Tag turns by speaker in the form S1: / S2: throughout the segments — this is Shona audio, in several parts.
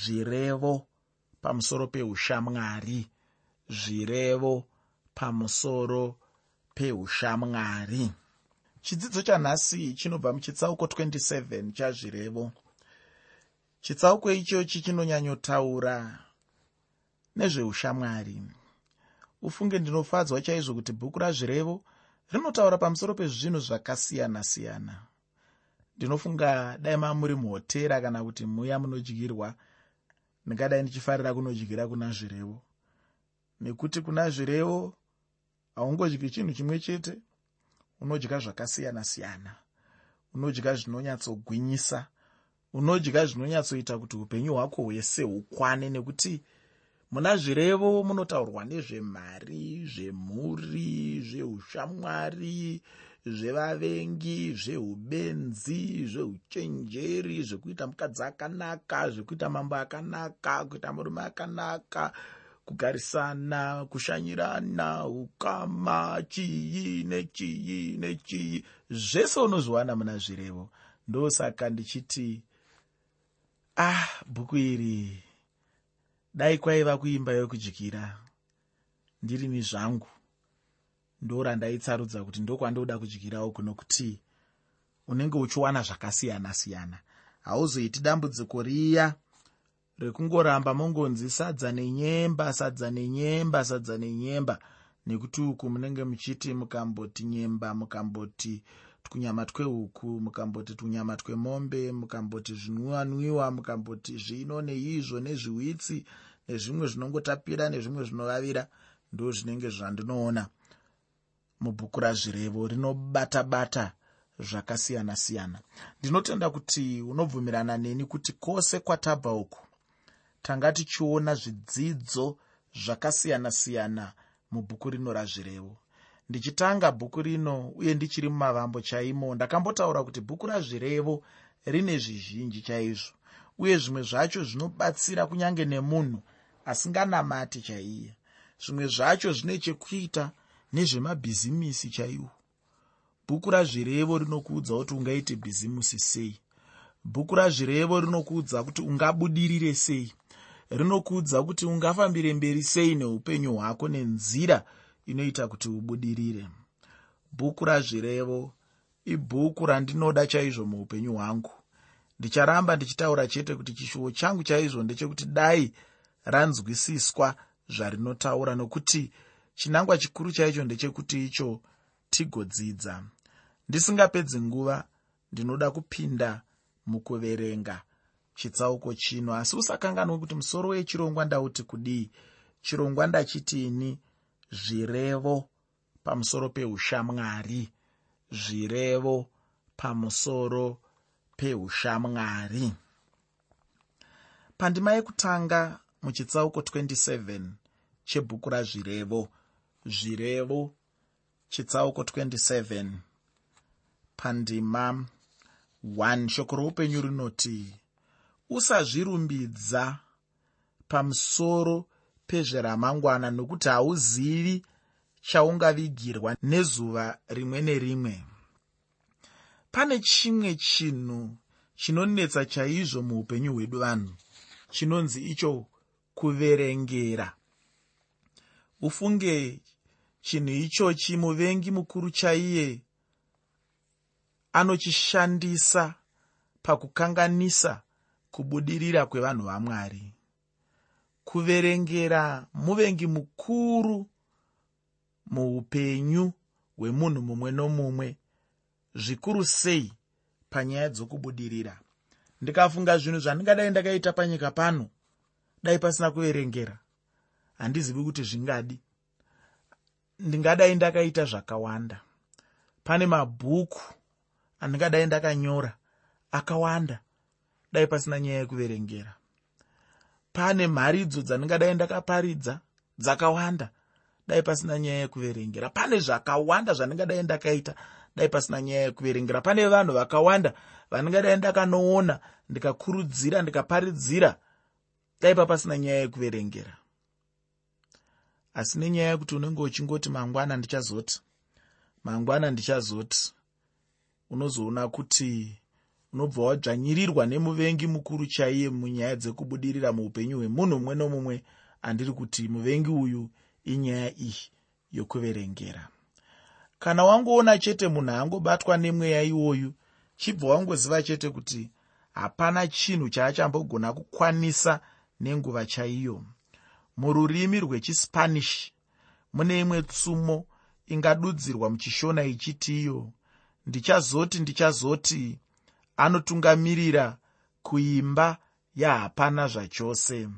S1: zvirevo pamusoro peushamwari zvirevo pamusoro peushamwari. Chidzidzo chanhasi chinobva muchitsauko 27 chazvirevo. Chitsauko ichochi chinonyanyotaura nezveushamwari. Ufunge ndinofadzwa chaizvo kuti bhuku razvirevo rinotaura pamusoro pezvinhu zvakasiyana-siyana. Ndinofunga dai maa muri muhotera kana kuti muya munodyirwa ndingadai ndichifarira kunodyira kuna zvirevo. Nekuti kuna zvirevo haungodyi chinhu chimwe chete unodya zvakasiyana-siyana. Unodya zvinonyatsogwinyisa unodya zvinonyatsoita kuti upenyu hwako hwese hukwane. Nekuti muna zvirevo munotaurwa nezvemhari zvemhuri zveushamwari zvevavengi zveubenzi zveuchenjeri zvekuita mukadzi akanaka zvekuita mambo akanaka kuita murume akanaka kugarisana kushanyirana ukama chii nechii nechii. Zvese unozviwana muna zvirevo. Ndosaka ndichiti ah bhuku iri dai kwaiva kuimba yokudyira ndirini zvangu ndorandaitsarudza kuti ndokwandoda kudyira uku nokuti unenge uchiwana zvakasiyana-siyana. Hauzoiti dambudziko riya rekungoramba mongonzi sadza nenyemba sadza nenyemba sadza nenyemba. Nekuti uku munenge muchiti mukamboti nyemba mukamboti tunyama twehuku mukamboti tunyama twemombe mukamboti zvinwiwanwiwa mukamboti zvino neizvo nezviwitsi nezvimwe zvinongotapira nezvimwe zvinovavira. Ndo zvinenge zvandinoona mubhuku razvirevo rinobata bata zvakasiyana-siyana ndinotenda kuti unobvumirana neni kuti kwose kwatabva uku tanga tichiona zvidzidzo zvakasiyana-siyana mubhuku rino razvirevo. Ndichitanga bhuku rino uye ndichiri mumavambo chaimo ndakambotaura kuti bhuku razvirevo rine zvizhinji chaizvo uye zvimwe zvacho zvinobatsira kunyange nemunhu asinganamati chaiye. Zvimwe zvacho zvine chekuita nezvemabhizimisi chaiwo. Bhuku razvirevo rinokuudza kuti ungaite bhizimusi sei. Bhuku razvirevo rinokuudza kuti ungabudirire sei. Rinokuudza kuti ungafambire mberi sei neupenyu hwako nenzira inoita kuti ubudirire. Bhuku razvirevo ibhuku randinoda chaizvo muupenyu hwangu. Ndicharamba ndichitaura chete kuti chishuwo changu chaizvo ndechekuti dai ranzwisiswa zvarinotaura nokuti chinangwa chikuru chaicho ndechekuti icho tigodzidza. Ndisingapedzi nguva ndinoda kupinda mukuverenga chitsauko chino. Asi usakanganwe kuti musoro wechirongwa ndauti kudii. Chirongwa ndachitini zvirevo pamusoro peushamwari. Zvirevo pamusoro peushamwari. Pandima yekutanga muchitsauko 27 chebhuku razvirevo zvirevo chitsauko 27 pandima 1 shoko roupenyu rinoti usazvirumbidza pamusoro pezveramangwana nokuti hauzivi chaungavigirwa nezuva rimwe nerimwe. Pane chimwe chinhu chinonetsa chaizvo muupenyu hwedu vanhu chinonzi icho kuverengera. Ufunge chinhu ichochi muvengi mukuru chaiye anochishandisa pakukanganisa kubudirira kwevanhu vamwari. Kuverengera muvengi mukuru muupenyu hwemunhu mumwe nomumwe zvikuru sei panyaya dzokubudirira. Ndikafunga zvinhu zvandingadai ndakaita panyika pano dai pasina kuverengera. Handizivi kuti zvingadi ndingadai ndakaita zvakawanda. Pane mabhuku andingadai ndakanyora akawanda. Dai pasina nyaya yekuverengera. Pane mharidzo dzandingadai ndakaparidza dzakawanda. Dai pasina nyaya yekuverengera. Pane zvakawanda zvandingadai ndakaita. Dai pasina nyaya yekuverengera. Pane vanhu vakawanda vandingadai ndakanoona ndikakurudzira ndikaparidzira. Dai papasina nyaya yekuverengera asi nenyaya yekuti unenge uchingoti mangwana ndichazoti mangwana ndichazoti unozoona kuti unobva wadzvanyirirwa nemuvengi mukuru chaiye munyaya dzekubudirira muupenyu hwemunhu mumwe nomumwe andiri kuti muvengi uyu inyaya iyi yokuverengera. Kana wangoona chete munhu angobatwa nemweya iwoyu chibva wangoziva chete kuti hapana chinhu chaachambogona kukwanisa nenguva chaiyo mururimi rwechispanish mune imwe tsumo ingadudzirwa muchishona ichiti iyo ndichazoti ndichazoti anotungamirira kuimba yahapana zvachose.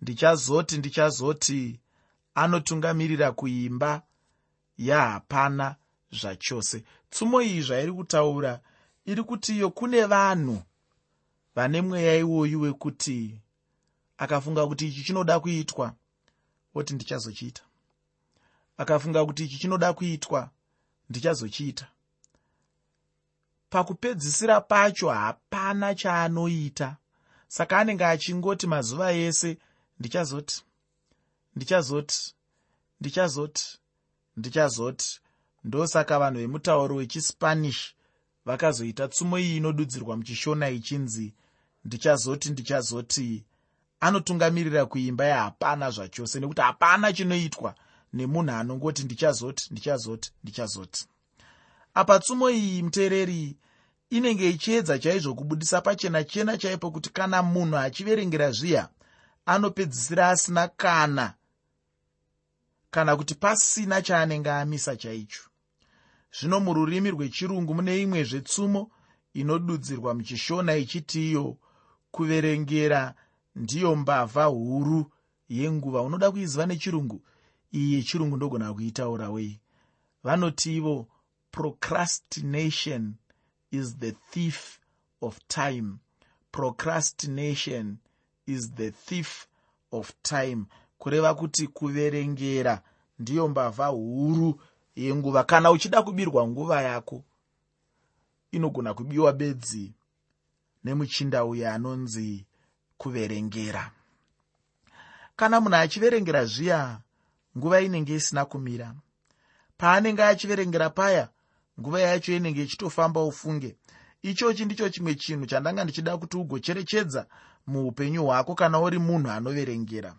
S1: Ndichazoti ndichazoti anotungamirira kuimba yahapana zvachose. Tsumo iyi zvairi kutaura iri kuti iyo kune vanhu vane mweya iwoyu wekuti akafunga kuti ichi chinoda kuitwa? Oti ndichazochiita. Akafunga kuti ichi chinoda kuitwa? Ndichazochiita. Pakupedzisira pacho hapana chaanoita. Saka anenge achingoti mazuva ese ndichazoti ndichazoti ndichazoti ndichazoti. Ndosaka vanhu vemutauro wechispanish vakazoita tsumo iyi inodudzirwa muchishona ichinzi ndichazoti ndichazoti anotungamirira kuimba yahapana zvachose nekuti hapana chinoitwa nemunhu anongoti ndichazoti ndichazoti ndichazoti. Apa tsumo iyi muteereri inenge ichiedza chaizvo kubudisa pachena chena chaipo kuti kana munhu achiverengera zviya anopedzisira asina kana kana kuti pasina chaanenge amisa chaicho. Zvino mururimi rwechirungu mune imwezvetsumo inodudzirwa muchishona ichiti iyo kuverengera ndiyo mbavha huru yenguva. Unoda kuiziva nechirungu? Iyi yechirungu ndogona kuitaura wei. Vanoti ivo procrastination is the thief of time. Procrastination is the thief of time. Kureva kuti kuverengera ndiyo mbavha huru yenguva. Kana uchida kubirwa nguva yako inogona kubiwa bedzi nemuchinda uyo anonzi kuverengera. Kana munhu achiverengera zviya nguva inenge isina kumira. Paanenge achiverengera paya nguva yacho inenge ichitofamba ufunge. Ichochi ndicho chimwe chinhu chandanga ndichida kuti ugocherechedza muupenyu hwako kana uri munhu anoverengera.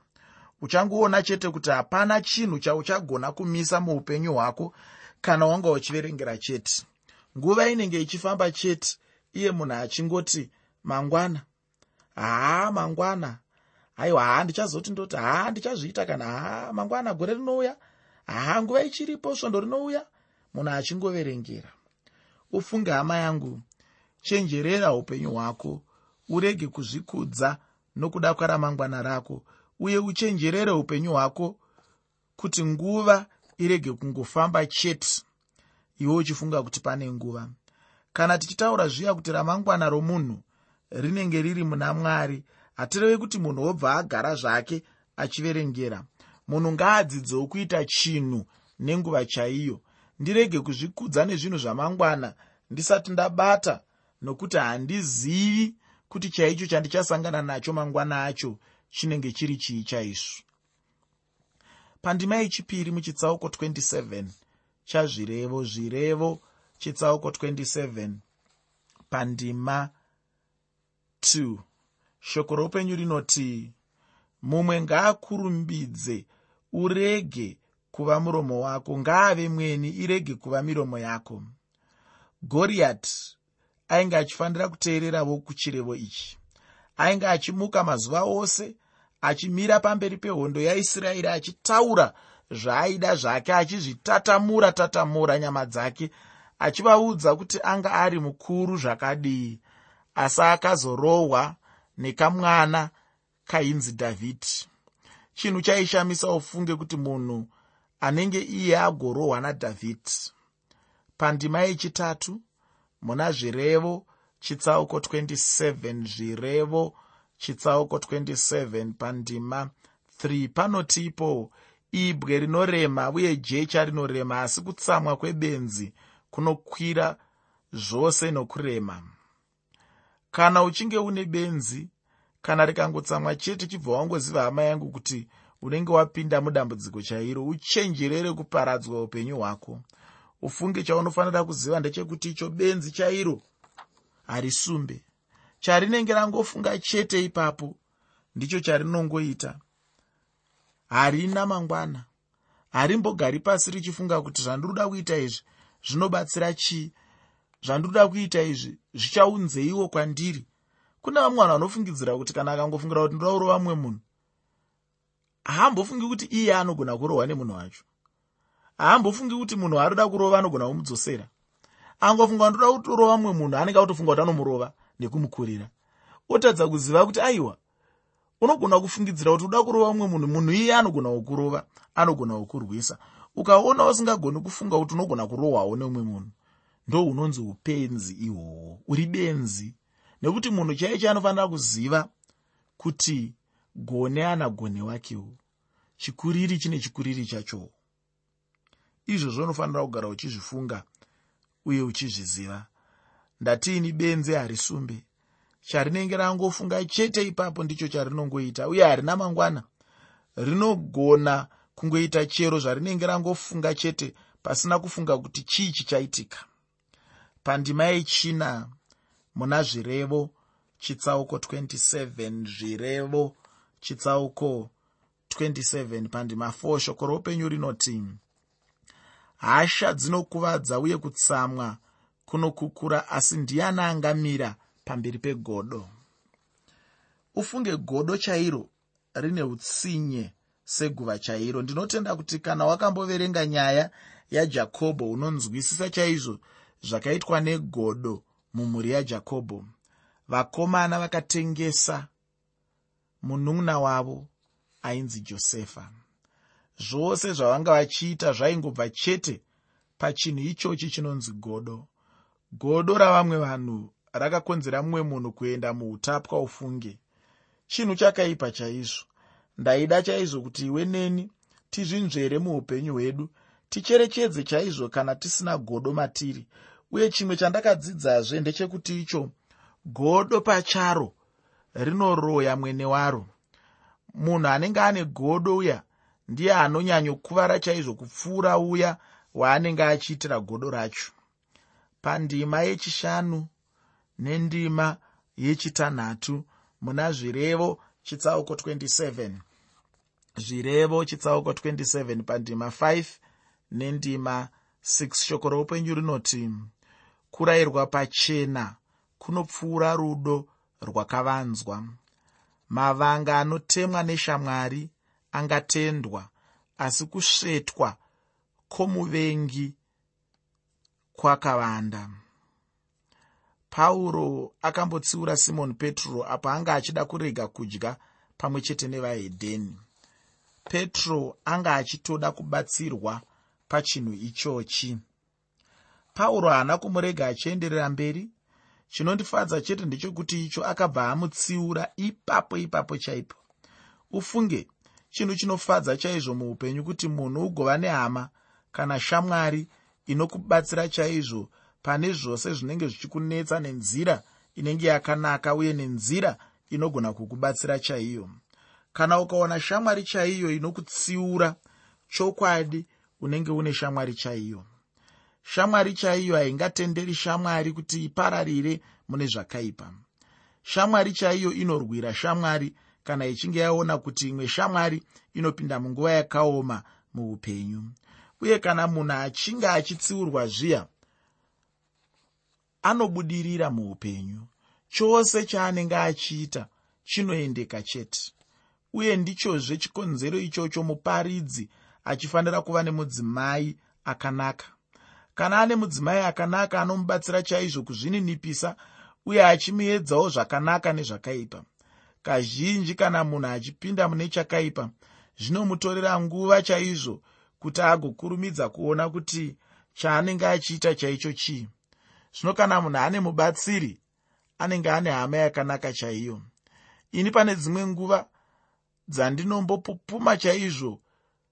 S1: Uchangoona chete kuti hapana chinhu chauchagona kumisa muupenyu hwako kana wanga uchiverengera chete. Nguva inenge ichifamba chete iye munhu achingoti mangwana haa mangwana. Aiwa haa ndichazoti ndoti haa ndichazviita kana haa mangwana gore rinouya? Haa nguva ichiripo svondo rinouya? Munhu achingoverengera. Ufunge hama yangu chenjerera upenyu hwako. Urege kuzvikudza nokuda kwaramangwana rako. Uye uchenjerere upenyu hwako kuti nguva irege kungofamba chete. Iwe uchifunga kuti pane nguva. Kana tichitaura zviya kuti ramangwana romunhu rinenge riri muna mwari hatireve kuti munhu wobva agara zvake achiverengera. Munhu ngaadzidzewo kuita chinhu nenguva chaiyo. Ndirege kuzvikudza nezvinhu zvamangwana ndisati ndabata nokuti handizivi kuti chaicho chandichasangana nacho mangwana acho chinenge chiri chii chaizvo. Pandima yechipiri muchitsauko 27 chazvirevo zvirevo chitsauko 27 pandima 2 shoko roupenyu rinoti mumwe ngaakurumbidze urege kuva muromo wako. Ngaave mweni irege kuva miromo yako. Goriyati ainge achifanira kuteererawo kuchirevo ichi. Ainge achimuka mazuva ose achimira pamberi pehondo yaisraeri achitaura zvaaida zvake achizvitatamura tatamura nyama dzake achivaudza kuti anga ari mukuru zvakadii asi akazorohwa nekamwana kainzi dhavhidhi. Chinhu chaishamisa ufunge kuti munhu anenge iye agorohwa nadhavhidhi. Pandima yechitatu muna zvirevo chitsauko 27 zvirevo chitsauko 27 pandima 3 panotipo ibwe rinorema uye jecha rinorema asi kutsamwa kwebenzi kunokwira zvose nokurema kana uchinge une benzi kana rikangotsamwa chete chibva wangoziva hama yangu kuti unenge wapinda mudambudziko chairo uchenjerere kuparadzwa upenyu hwako. Ufunge chaunofanira kuziva ndechekuti icho benzi chairo harisumbe. Charinenge rangofunga chete ipapo ndicho charinongoita. Harina mangwana. Harimbogari pasi richifunga kuti zvandiroda kuita izvi zvinobatsira chii zvandiroda kuita izvi zvichaunzeiwo kwandiri. Kune vamwe vanhu vanofungidzira kuti kana akangofungira kuti ndoda kurova mumwe munhu haambofungi kuti iye anogona kurohwa nemunhu wacho. Haambofungi kuti munhu aroda kurova anogona kumudzosera. Angofunga ndoda kutorova mumwe munhu anenge autofunga kuti anomurova nekumukurira. Otadza kuziva kuti aiwa unogona kufungidzira kuti uda kurova mumwe munhu munhu iye anogona kukurova anogona kukurwisa. Ukaona usingagoni kufunga kuti unogona kurohwawo neumwe munhu ndo unonzi upenzi ihwohwo uri benzi. Nekuti munhu chaicho anofanira kuziva kuti gone ana gone wakewo chikuriri chine chikuriri chacho izvozvo unofanira kugara uchizvifunga uye uchizviziva. Ndatiini benze harisumbe. Charinenge rangofunga chete ipapo ndicho charinongoita uye harina mangwana. Rinogona kungoita chero zvarinenge rangofunga chete pasina kufunga kuti chii chichaitika pandima yechina muna zvirevo chitsauko 27 zvirevo chitsauko 27 pandima 4 shoko roupenyu rinoti hasha dzinokuvadza uye kutsamwa kunokukura asi ndiani angamira pamberi pegodo? Ufunge godo chairo rine utsinye seguva chairo. Ndinotenda kuti kana wakamboverenga nyaya yajakobho unonzwisisa chaizvo zvakaitwa negodo mumhuri yajakobho vakomana vakatengesa munun'una wavo ainzi josefa. Zvose zvavanga vachiita zvaingobva chete pachinhu ichochi chinonzi godo. Godo ravamwe vanhu rakakonzera mumwe munhu kuenda muutapwa ufunge. Chinhu chakaipa chaizvo. Ndaida chaizvo kuti iwe neni tizvinzvere muupenyu hwedu ticherechedze chaizvo kana tisina godo matiri uye chimwe chandakadzidzazve ndechekuti icho godo pacharo rinoroya mwene waro. Munhu anenge ane godo uya ndiye anonyanyokuvara chaizvo kupfuura uya waanenge achiitira godo racho. Pandima yechishanu nendima yechitanhatu muna zvirevo chitsauko 27 zvirevo chitsauko 27 pandima 5 nendima 6 shoko roupenyu rinoti kurayirwa pachena kunopfuura rudo rwakavanzwa. Mavanga anotemwa neshamwari angatendwa asi kusvetwa kwomuvengi kwakavanda. Pauro akambotsiura simoni petro apo anga achida kurega kudya pamwe chete nevahedheni. Petro anga achitoda kubatsirwa pachinhu ichochi pauro haana kumurega achienderera mberi. Chinondifadza chete ndechekuti icho akabva amutsiura ipapo ipapo chaipo. Ufunge chinhu chinofadza chaizvo muupenyu kuti munhu ugova nehama kana shamwari inokubatsira chaizvo pane zvose zvinenge zvichikunetsa nenzira inenge yakanaka uye nenzira inogona kukubatsira chaiyo. Kana ukaona shamwari chaiyo inokutsiura chokwadi unenge une shamwari chaiyo shamwari chaiyo haingatenderi shamwari kuti ipararire mune zvakaipa. Shamwari chaiyo inorwira shamwari kana ichinge yaona kuti imwe shamwari inopinda munguva yakaoma muupenyu. Uye kana munhu achinge achitsiurwa zviya anobudirira muupenyu. Chose chaanenge achiita chinoendeka chete. Uye ndichozve chikonzero ichocho muparidzi achifanira kuva nemudzimai akanaka kana ane mudzimai akanaka anomubatsira chaizvo kuzvininipisa uye achimuedzawo zvakanaka nezvakaipa. Kazhinji kana munhu achipinda mune chakaipa zvinomutorera nguva chaizvo kuti agokurumidza kuona kuti chaanenge achiita chaicho chii. Zvino kana munhu ane mubatsiri anenge ane hama yakanaka chaiyo. Ini pane dzimwe nguva dzandinombopupuma chaizvo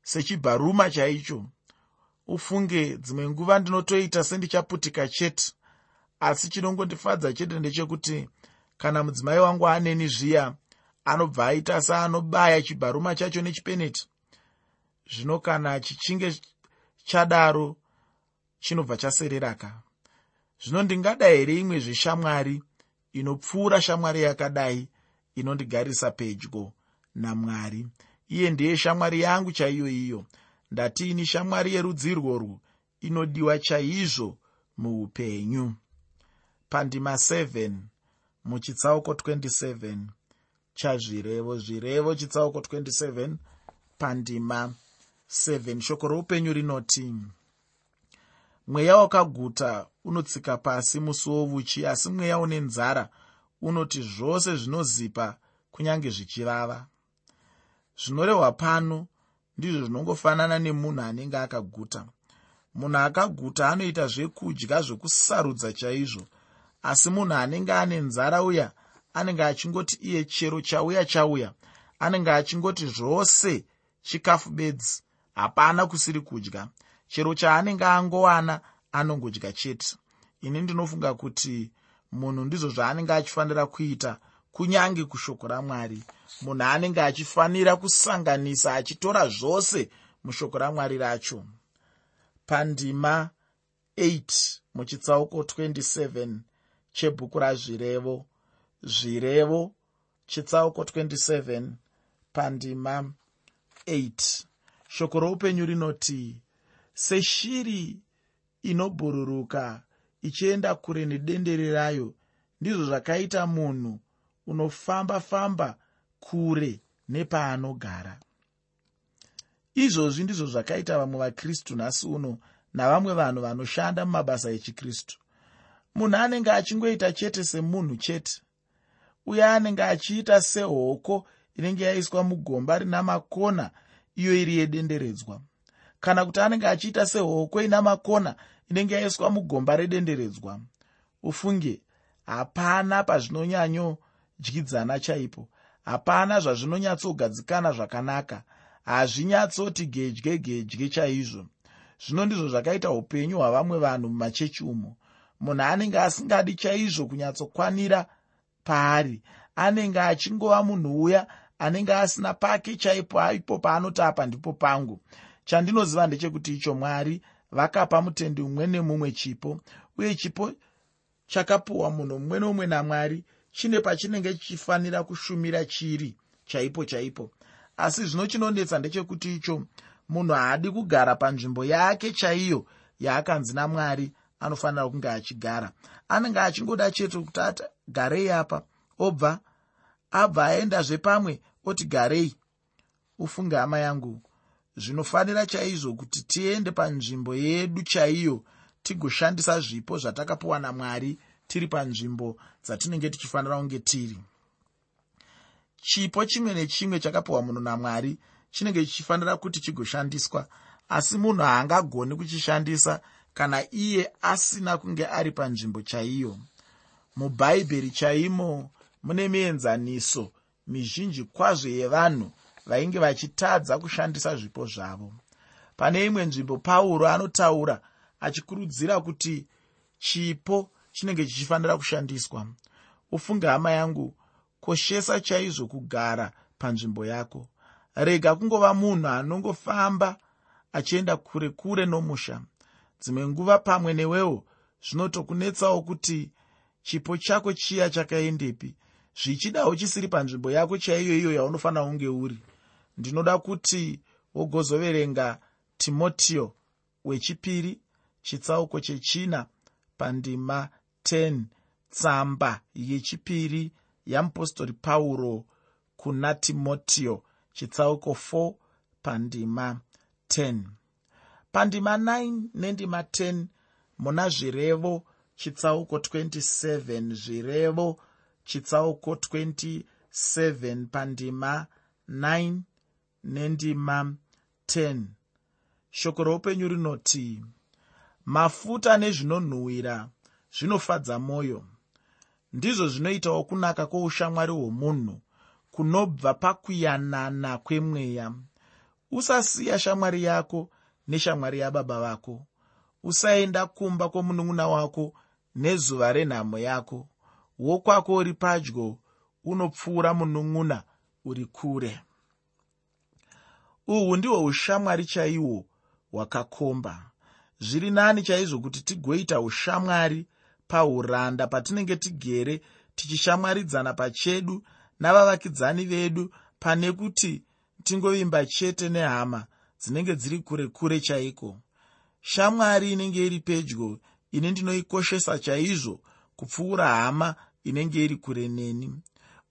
S1: sechibharuma chaicho ufunge dzimwe nguva ndinotoita sendichaputika chete. Asi chinongondifadza chete ndechekuti kana mudzimai wangu aneni zviya anobva aita seanobaya chibharuma chacho nechipeneti zvino kana chichinge chadaro chinobva chasereraka. Zvino ndingada here imwe zveshamwari inopfuura shamwari yakadai inondigarisa pedyo namwari? Iye ndiye shamwari yangu chaiyo iyo ndatiini shamwari yerudzi irworwu inodiwa chaizvo muupenyu. Pandima 7 muchitsauko 27 chazvirevo zvirevo chitsauko 27 pandima 7 shoko roupenyu rinoti mweya wakaguta unotsika pasi musi wovuchi asi mweya une nzara unoti zvose zvinozipa kunyange zvichivava zvinorehwa pano ndizvo zvinongofanana nemunhu anenge akaguta. Munhu akaguta anoita zvekudya zvekusarudza chaizvo asi munhu anenge ane nzara uya anenge achingoti iye chero chauya chauya anenge achingoti zvose chikafu bedzi hapana kusiri kudya. Chero chaanenge angowana anongodya chete. Ini ndinofunga kuti munhu ndizvo zvaanenge achifanira kuita kunyange kushoko ramwari munhu anenge achifanira kusanganisa achitora zvose mushoko ramwari racho. Pandima 8 muchitsauko 27 chebhuku razvirevo. Zvirevo chitsauko 27 pandima 8 shoko roupenyu rinoti seshiri inobhururuka ichienda kure nedendere rayo. Ndizvo zvakaita munhu unofamba-famba kure nepaanogara. Izvozvi ndizvo zvakaita vamwe vakristu nhasi uno navamwe vanhu vanoshanda mumabasa echikristu. Munhu anenge achingoita chete semunhu chete uye anenge achiita sehoko inenge yaiswa mugomba rina makona iyo iri yedenderedzwa. Kana kuti anenge achiita sehoko ina makona inenge yaiswa mugomba redenderedzwa ufunge hapana pazvinonyanyodyidzana chaipo hapana zvazvinonyatsogadzikana zvakanaka. Hazvinyatsoti gedye gedye chaizvo. Zvino ndizvo zvakaita upenyu hwavamwe vanhu mumachechi umo munhu anenge asingadi chaizvo kunyatsokwanira paari anenge achingova munhu uya anenge asina pake chaipo aipo paanoti apa ndipo pangu. Chandinoziva ndechekuti icho mwari vakapa mutendi mumwe nemumwe chipo uye chipo chakapiwa munhu mumwe nomumwe namwari chine pachinenge chichifanira kushumira chiri chaipo chaipo. Asi zvino chinonetsa ndechekuti icho munhu haadi kugara panzvimbo yake chaiyo yaakanzi namwari anofanira kunge achigara. Anenge achingoda chete kuti ati garei apa obva abva aendazve pamwe oti garei ufunge hama yangu zvinofanira chaizvo kuti tiende panzvimbo yedu chaiyo tigoshandisa zvipo zvatakapiwa namwari tiri panzvimbo dzatinenge tichifanira kunge tiri. Chipo chimwe nechimwe chakapiwa munhu namwari chinenge chichifanira kuti chigoshandiswa asi munhu haangagoni kuchishandisa kana iye asina kunge ari panzvimbo chaiyo. Mubhaibheri chaimo mune mienzaniso mizhinji kwazvo yevanhu vainge vachitadza kushandisa zvipo zvavo. Pane imwe nzvimbo pauro anotaura achikurudzira kuti chipo chinenge chichifanira kushandiswa. Ufunge hama yangu koshesa chaizvo kugara panzvimbo yako. Rega kungova munhu anongofamba achienda kure kure nomusha. Dzimwe nguva pamwe newewo zvinotokunetsawo kuti chipo chako chiya chakaendepi. Zvichidawo chisiri panzvimbo yako chaiyo iyo yaunofanira kunge uri. Ndinoda kuti wogozoverenga timotiyo wechipiri chitsauko chechina pandima 10 tsamba yechipiri yamupostori pauro kuna timotiyo chitsauko 4 pandima 10 pandima 9 nendima 10 muna zvirevo chitsauko 27 zvirevo chitsauko 27 pandima 9 nendima 10 shoko roupenyu rinoti mafuta nezvinonhuhwira zvinofadza mwoyo ndizvo zvinoitawo kunaka kwoushamwari hwomunhu kunobva pakuyanana kwemweya. Usasiya shamwari yako neshamwari yababa vako. Usaenda kumba kwomunun'una wako nezuva renhamo yako. Wokwako uri padyo unopfuura munun'una uri kure. Uhwu ndihwo ushamwari chaihwo hwakakomba. Zviri nani chaizvo kuti tigoita ushamwari pauranda patinenge tigere tichishamwaridzana pachedu navavakidzani vedu pane kuti tingovimba chete nehama dzinenge dziri kure kure chaiko. Shamwari inenge iri pedyo ini ndinoikoshesa chaizvo kupfuura hama inenge iri kure neni.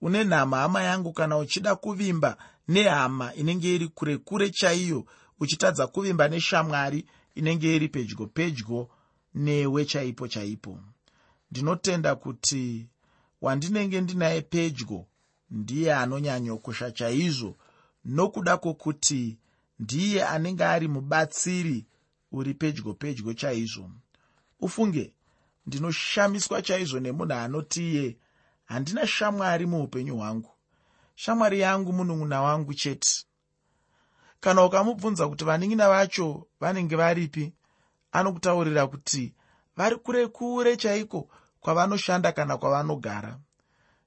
S1: Une nhama hama yangu kana uchida kuvimba nehama inenge iri kure kure chaiyo uchitadza kuvimba neshamwari inenge iri pedyo pedyo newe chaipo chaipo ndinotenda kuti wandinenge ndinaye pedyo ndiye anonyanyokosha chaizvo nokuda kwokuti ndiye anenge ari mubatsiri uri pedyo pedyo chaizvo. Ufunge ndinoshamiswa chaizvo nemunhu anotiye handina shamwari muupenyu hwangu. Shamwari yangu munun'una wangu chete. Kana ukamubvunza kuti vanin'ina vacho vanenge varipi anokutaurira kuti vari kure kure chaiko kwavanoshanda kana kwavanogara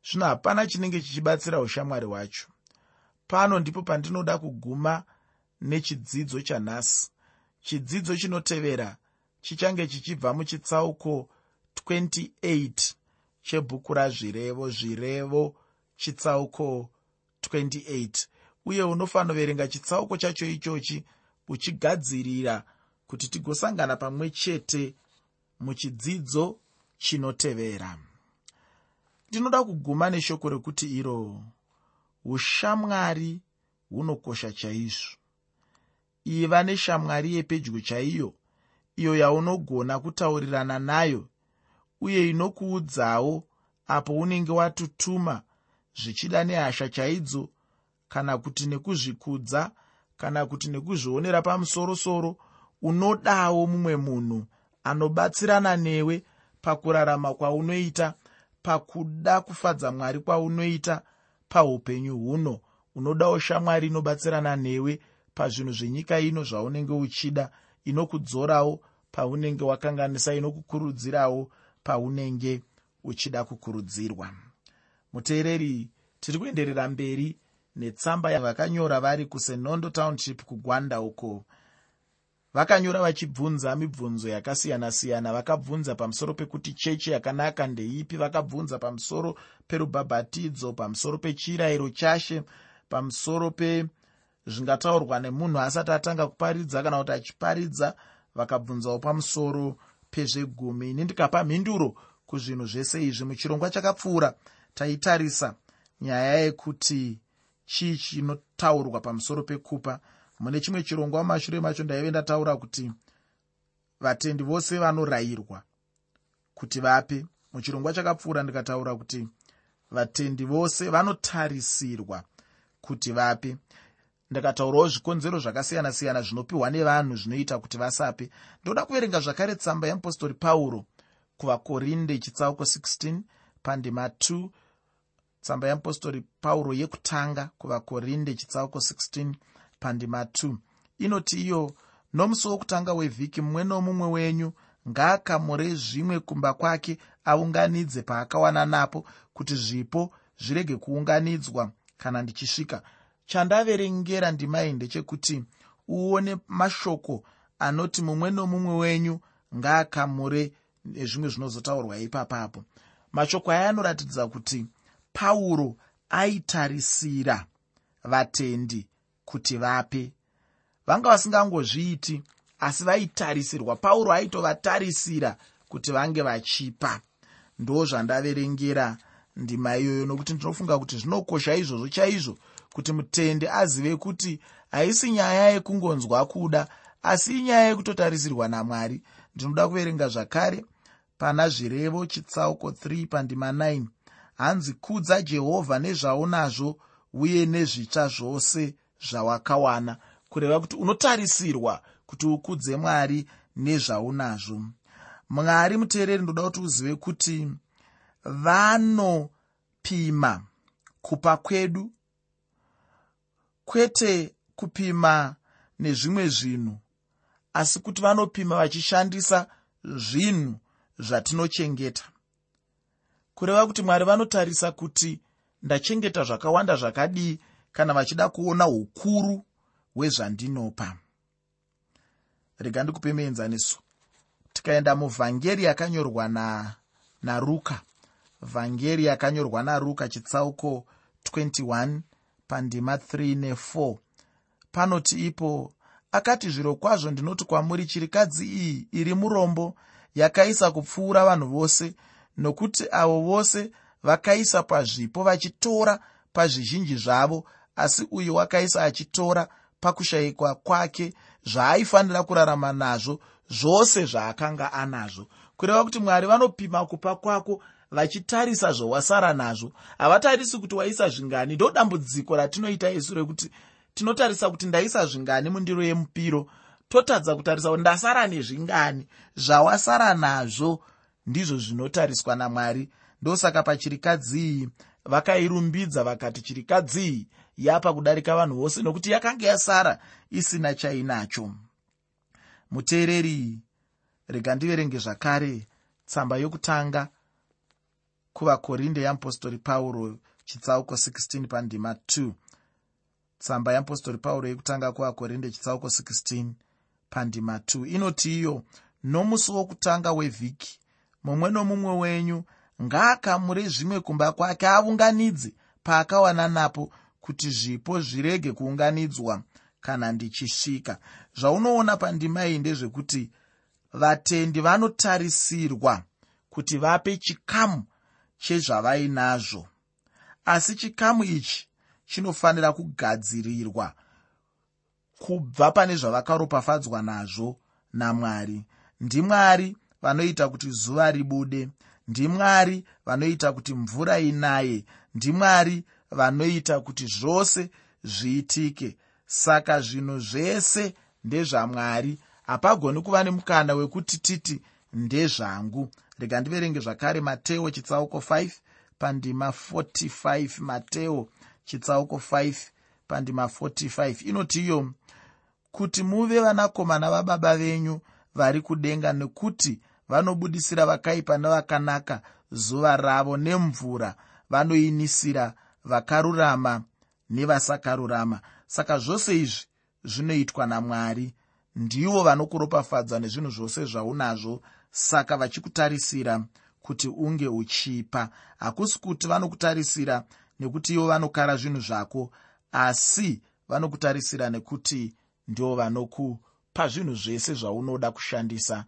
S1: zvino hapana chinenge chichibatsira ushamwari hwacho. Pano ndipo pandinoda kuguma nechidzidzo chanhasi. Chidzidzo chinotevera chichange chichibva muchitsauko 28 chebhuku razvirevo zvirevo chitsauko 28 uye unofanoverenga chitsauko chacho ichochi uchigadzirira kuti tigosangana pamwe chete muchidzidzo chinotevera. Ndinoda kuguma neshoko rekuti iro ushamwari hunokosha chaizvo. Iva neshamwari yepedyo chaiyo iyo yaunogona kutaurirana nayo uye inokuudzawo apo unenge watutuma zvichida nehasha chaidzo kana kuti nekuzvikudza kana kuti nekuzvionera pamusorosoro unodawo mumwe munhu anobatsirana newe pakurarama kwaunoita pakuda kufadza mwari kwaunoita paupenyu huno unodawo shamwari inobatsirana newe pazvinhu zvenyika ino zvaunenge uchida inokudzorawo paunenge wakanganisa inokukurudzirawo paunenge uchida kukurudzirwa. Muteereri tiri kuenderera mberi netsamba yavakanyora vari kusenondo township kugwanda uko vakanyora vachibvunza mibvunzo yakasiyana-siyana. Vakabvunza pamusoro pekuti chechi yakanaka ndeipi. Vakabvunza pamusoro perubhabhatidzo pamusoro pechirayiro chashe pamusoro pezvingataurwa nemunhu asati atanga kuparidza kana kuti achiparidza vakabvunzawo pamusoro pezvegumi. Ini ndikapa mhinduro kuzvinhu zvese izvi. Muchirongwa chakapfuura taitarisa nyaya yekuti chii chinotaurwa pamusoro pekupa mune chimwe chirongwa mumashure macho ndaive ndataura kuti vatendi vose vanorayirwa kuti vape. Muchirongwa chakapfuura ndikataura kuti vatendi vose vanotarisirwa kuti vape. Ndakataurawo zvikonzero zvakasiyana-siyana zvinopiwa nevanhu zvinoita kuti vasape. Ndoda kuverenga zvakare tsamba yeapostori pauro kuvakorinde chitsauko 16 pandima 2 tsamba yeapostori pauro yekutanga kuvakorinde chitsauko 16 pandima 2 inoti iyo nomusi wokutanga wevhiki mumwe nomumwe wenyu ngaakamure zvimwe kumba kwake aunganidze paakawana napo kuti zvipo zvirege kuunganidzwa kana ndichisvika. Chandaverengera ndimai ndechekuti uone mashoko anoti mumwe nomumwe wenyu ngaakamure nezvimwe zvinozotaurwa ipapapo. Mashoko aya anoratidza kuti pauro aitarisira vatendi kuti vape. Vanga vasingangozviiti asi vaitarisirwa. Pauro aitovatarisira kuti vange vachipa. Ndo zvandaverengera ndima iyoyo nokuti ndinofunga kuti zvinokosha izvozvo chaizvo kuti mutende azive kuti haisi nyaya yekungonzwa kuda asi inyaya yekutotarisirwa namwari. Ndinoda kuverenga zvakare pana zvirevo chitsauko 3 pandima 9 hanzi kudza jehovha nezvaunazvo uye nezvitsva zvose zvawakawana kureva kuti unotarisirwa kuti ukudze mwari nezvaunazvo. Mwari muteereri ndoda kuti uzive kuti vanopima kupa kwedu kwete kupima nezvimwe zvinhu asi kuti vanopima vachishandisa zvinhu zvatinochengeta. Kureva kuti mwari vanotarisa kuti ndachengeta zvakawanda zvakadii kana vachida kuona ukuru hwezvandinopa. Rega ndikupe muenzaniso. Tikaenda muvhangeri yakanyorwa naruka. Vhangeri yakanyorwa naruka chitsauko 21 pandima 3 ne4 panoti ipo akati zviro kwazvo ndinoti kwamuri chirikadzi iyi iri murombo yakaisa kupfuura vanhu vose nokuti avo vose vakaisa pazvipo vachitora pazvizhinji zvavo asi uyo wakaisa achitora pakushayikwa kwake zvaaifanira kurarama nazvo zvose zvaakanga anazvo. Kureva kuti mwari vanopima kupa kwako vachitarisa zvawasara nazvo. Havatarisi kuti waisa zvingani. Ndo dambudziko ratinoita isu rekuti tinotarisa kuti ndaisa zvingani mundiro yemupiro. Totadza kutarisa kuti ndasara nezvingani. Zvawasara nazvo ndizvo zvinotariswa namwari. Ndosaka pachirikadzi iyi vakairumbidza vakati chirikadzi iyi yapa kudarika vanhu vose nokuti yakanga yasara isina chainacho. Muteereri rega ndiverenge zvakare. Tsamba yokutanga kuvakorinde yeapostori pauro chitsauko 16 pandima 2 tsamba yeapostori pauro yekutanga kuvakorinde chitsauko 16 pandima 2 inoti iyo nomusi wokutanga wevhiki mumwe nomumwe wenyu ngaakamure zvimwe kumba kwake aunganidze paakawana napo kuti zvipo zvirege kuunganidzwa kana ndichisvika. Zvaunoona pandima iyi ndezvekuti vatendi vanotarisirwa kuti vape chikamu chezvavainazvo. Asi chikamu ichi chinofanira kugadzirirwa kubva pane zvavakaropafadzwa nazvo namwari. Ndimwari vanoita kuti zuva ribude. Ndimwari vanoita kuti mvura inaye. Ndimwari vanoita kuti zvose zviitike. Saka zvinhu zvese ndezvamwari. Hapagoni kuva nemukana wekuti titi ndezvangu. Rega ndiverenge zvakare mateo chitsauko 5 pandima 45 mateo chitsauko 5 pandima 45 inoti iyo kuti muve vanakomana vababa venyu vari kudenga nekuti vanobudisira vakaipa nevakanaka zuva ravo nemvura vanoinisira vakarurama nevasakarurama. Saka zvose izvi zvinoitwa namwari. Ndivo vanokuropafadza nezvinhu zvose zvaunazvo saka vachikutarisira kuti unge uchipa. Hakusi kuti vanokutarisira nekuti ivo vanokara zvinhu zvako asi vanokutarisira nekuti ndivo vanokupa zvinhu zvese zvaunoda kushandisa